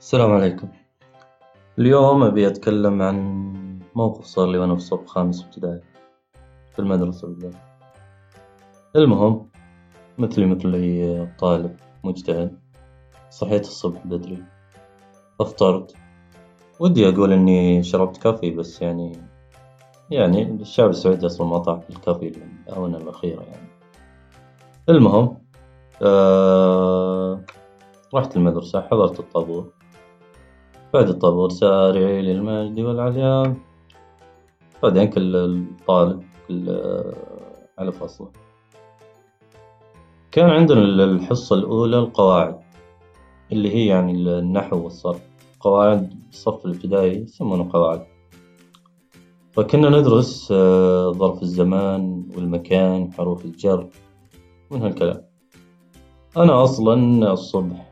السلام عليكم، اليوم أبي أتكلم عن موقف صار لي وأنا في صف خامس ابتدائي في المدرسة بالذات، المهم مثلي مثل أي طالب مجتهد صحيت الصبح بدري. أفطرت ودي أقول إني شربت كافي بس يعني يعني الشعب السعودي أصلا ما طاح في الكافي الآونة الأخيرة يعني، المهم رحت المدرسة حضرت الطابور. بعد الطابور سارعي للمجد والعليا بعدين كل طالب كل على فصله، كان عندنا الحصة الأولى القواعد اللي هي يعني النحو والصرف. قواعد الصف الابتدائي يسمونه قواعد، فكنا ندرس ظرف الزمان والمكان حروف الجر من هالكلام، أنا أصلا الصبح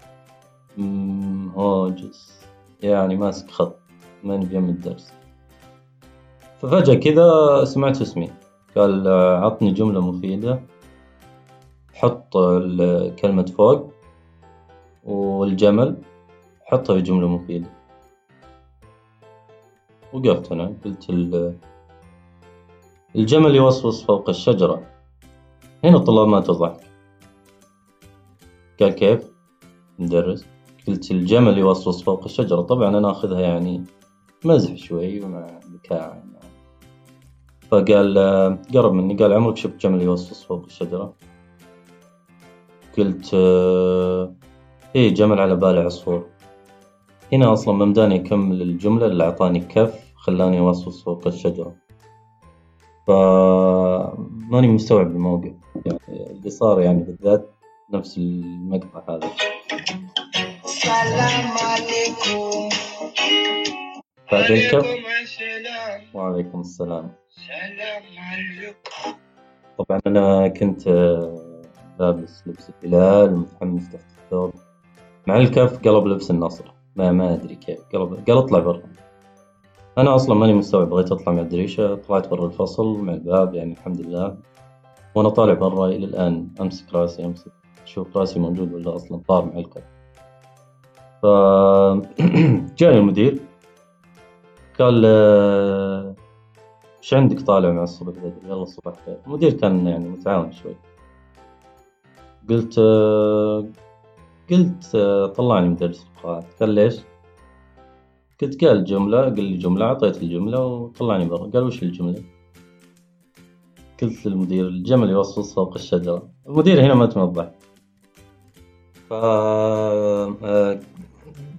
هاجس. يعني ماسك خط ماني بيم الدرس، ففجأة كذا سمعت اسمي. قال عطني جملة مفيدة حط الكلمة فوق والجمل حطها في جملة مفيدة، وقفت أنا قلت ال الجمل يوصوص فوق الشجرة. هنا الطلاب ماتوا ضحك. قال كيف؟ المدرس قلت الجمل يوصوص فوق الشجرة. طبعا أنا آخذها يعني مزح شوي ومع ذكاء فقال قرب مني. قال عمرك شفت جمل يوصوص فوق الشجرة؟ قلت إي جمل على بالي عصفور، هنا أصلا ما مداني أكمل الجملة إلا أعطاني كف خلاني أوصوص فوق الشجرة، ف ماني مستوعب الموقف. يعني اللي صار يعني بالذات نفس المقطع هذا. بعد الكف وعليكم السلام، طبعا أنا كنت لابس لبس الهلال ومتحمس تحت الثوب. مع الكف قلب لبس النصر. ما ما أدري كيف. قلب قال اطلع برا، أنا أصلا ماني مستوعب بغيت أطلع من الدريشة. طلعت برا الفصل مع الباب يعني الحمد لله، وأنا طالع برا إلى الآن. أمسك رأسي أمسك أشوف رأسي موجود ولا أصلا طار مع الكف، ف جاني المدير. قال إيش عندك طالع مع الصبح؟ بدري يلا صباح الخير، المدير كان يعني متعاون شوي، قلت قلت طلعني من درس القواعد قال ليش؟ قلت قال جملة. قل لي جملة أعطيته الجملة وطلعني برا. قال وش الجملة؟ قلت للمدير الجمل يوصوص فوق الشجرة، المدير هنا مات من الضحك ف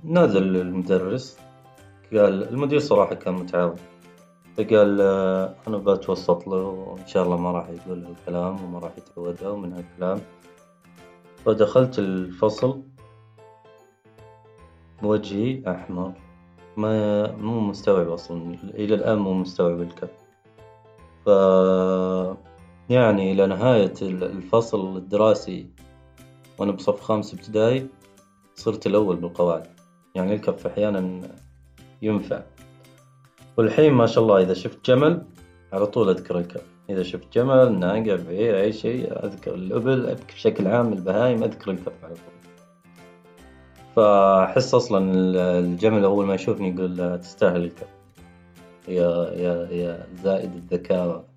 نزل المدرس. قال المدير صراحة كان متعاون. فقال أنا بتوسط له وإن شاء الله ما راح يقول هالكلام وما راح يتعوده من هالكلام، فدخلت الفصل. وجهي أحمر. ما مو مستوعب أصلا إلى الآن مو مستوعب الكف، ف يعني إلى نهاية الفصل الدراسي وأنا بصف خامس ابتدائي صرت الأول بالقواعد، يعني الكف أحيانا ينفع، والحين ما شاء الله إذا شفت جمل على طول أذكر الكف، إذا شفت جمل ناقة بعير أي شي أذكر الإبل بشكل عام البهايم أذكر الكف على طول، فأحس أصلا الجمل أول ما يشوفني يقول تستاهل الكف يا يا يا زائد الذكاء.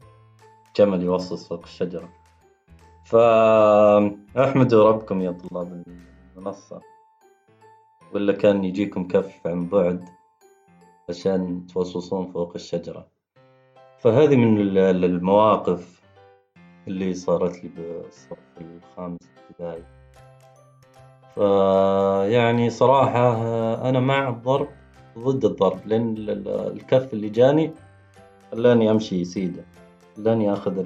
جمل يوصوص فوق الشجرة، ف أحمدوا ربكم يا طلاب المنصة. ولا كان يجيكم كف عن بعد عشان توصوصون فوق الشجرة، فهذي من المواقف اللي صارت لي بالصف الخامس ابتدائي، ف يعني صراحة أنا مع الضرب ضد الضرب لأن الكف اللي جاني خلاني أمشي سيدا خلاني آخذ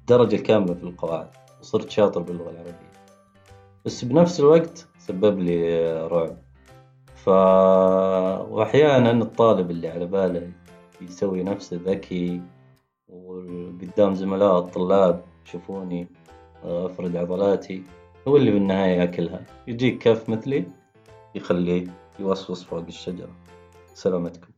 الدرجة الكاملة في القواعد وصرت شاطر باللغة العربية، بس بنفس الوقت سبب لي رعب، ف وأحيانا الطالب اللي على باله يسوي نفسه ذكي وقدام زملائه الطلاب يشوفوني أفرد عضلاتي هو اللي بالنهاية يأكلها، يجيك كف مثلي؟ يخليه يوصوص فوق الشجرة، سلامتكم.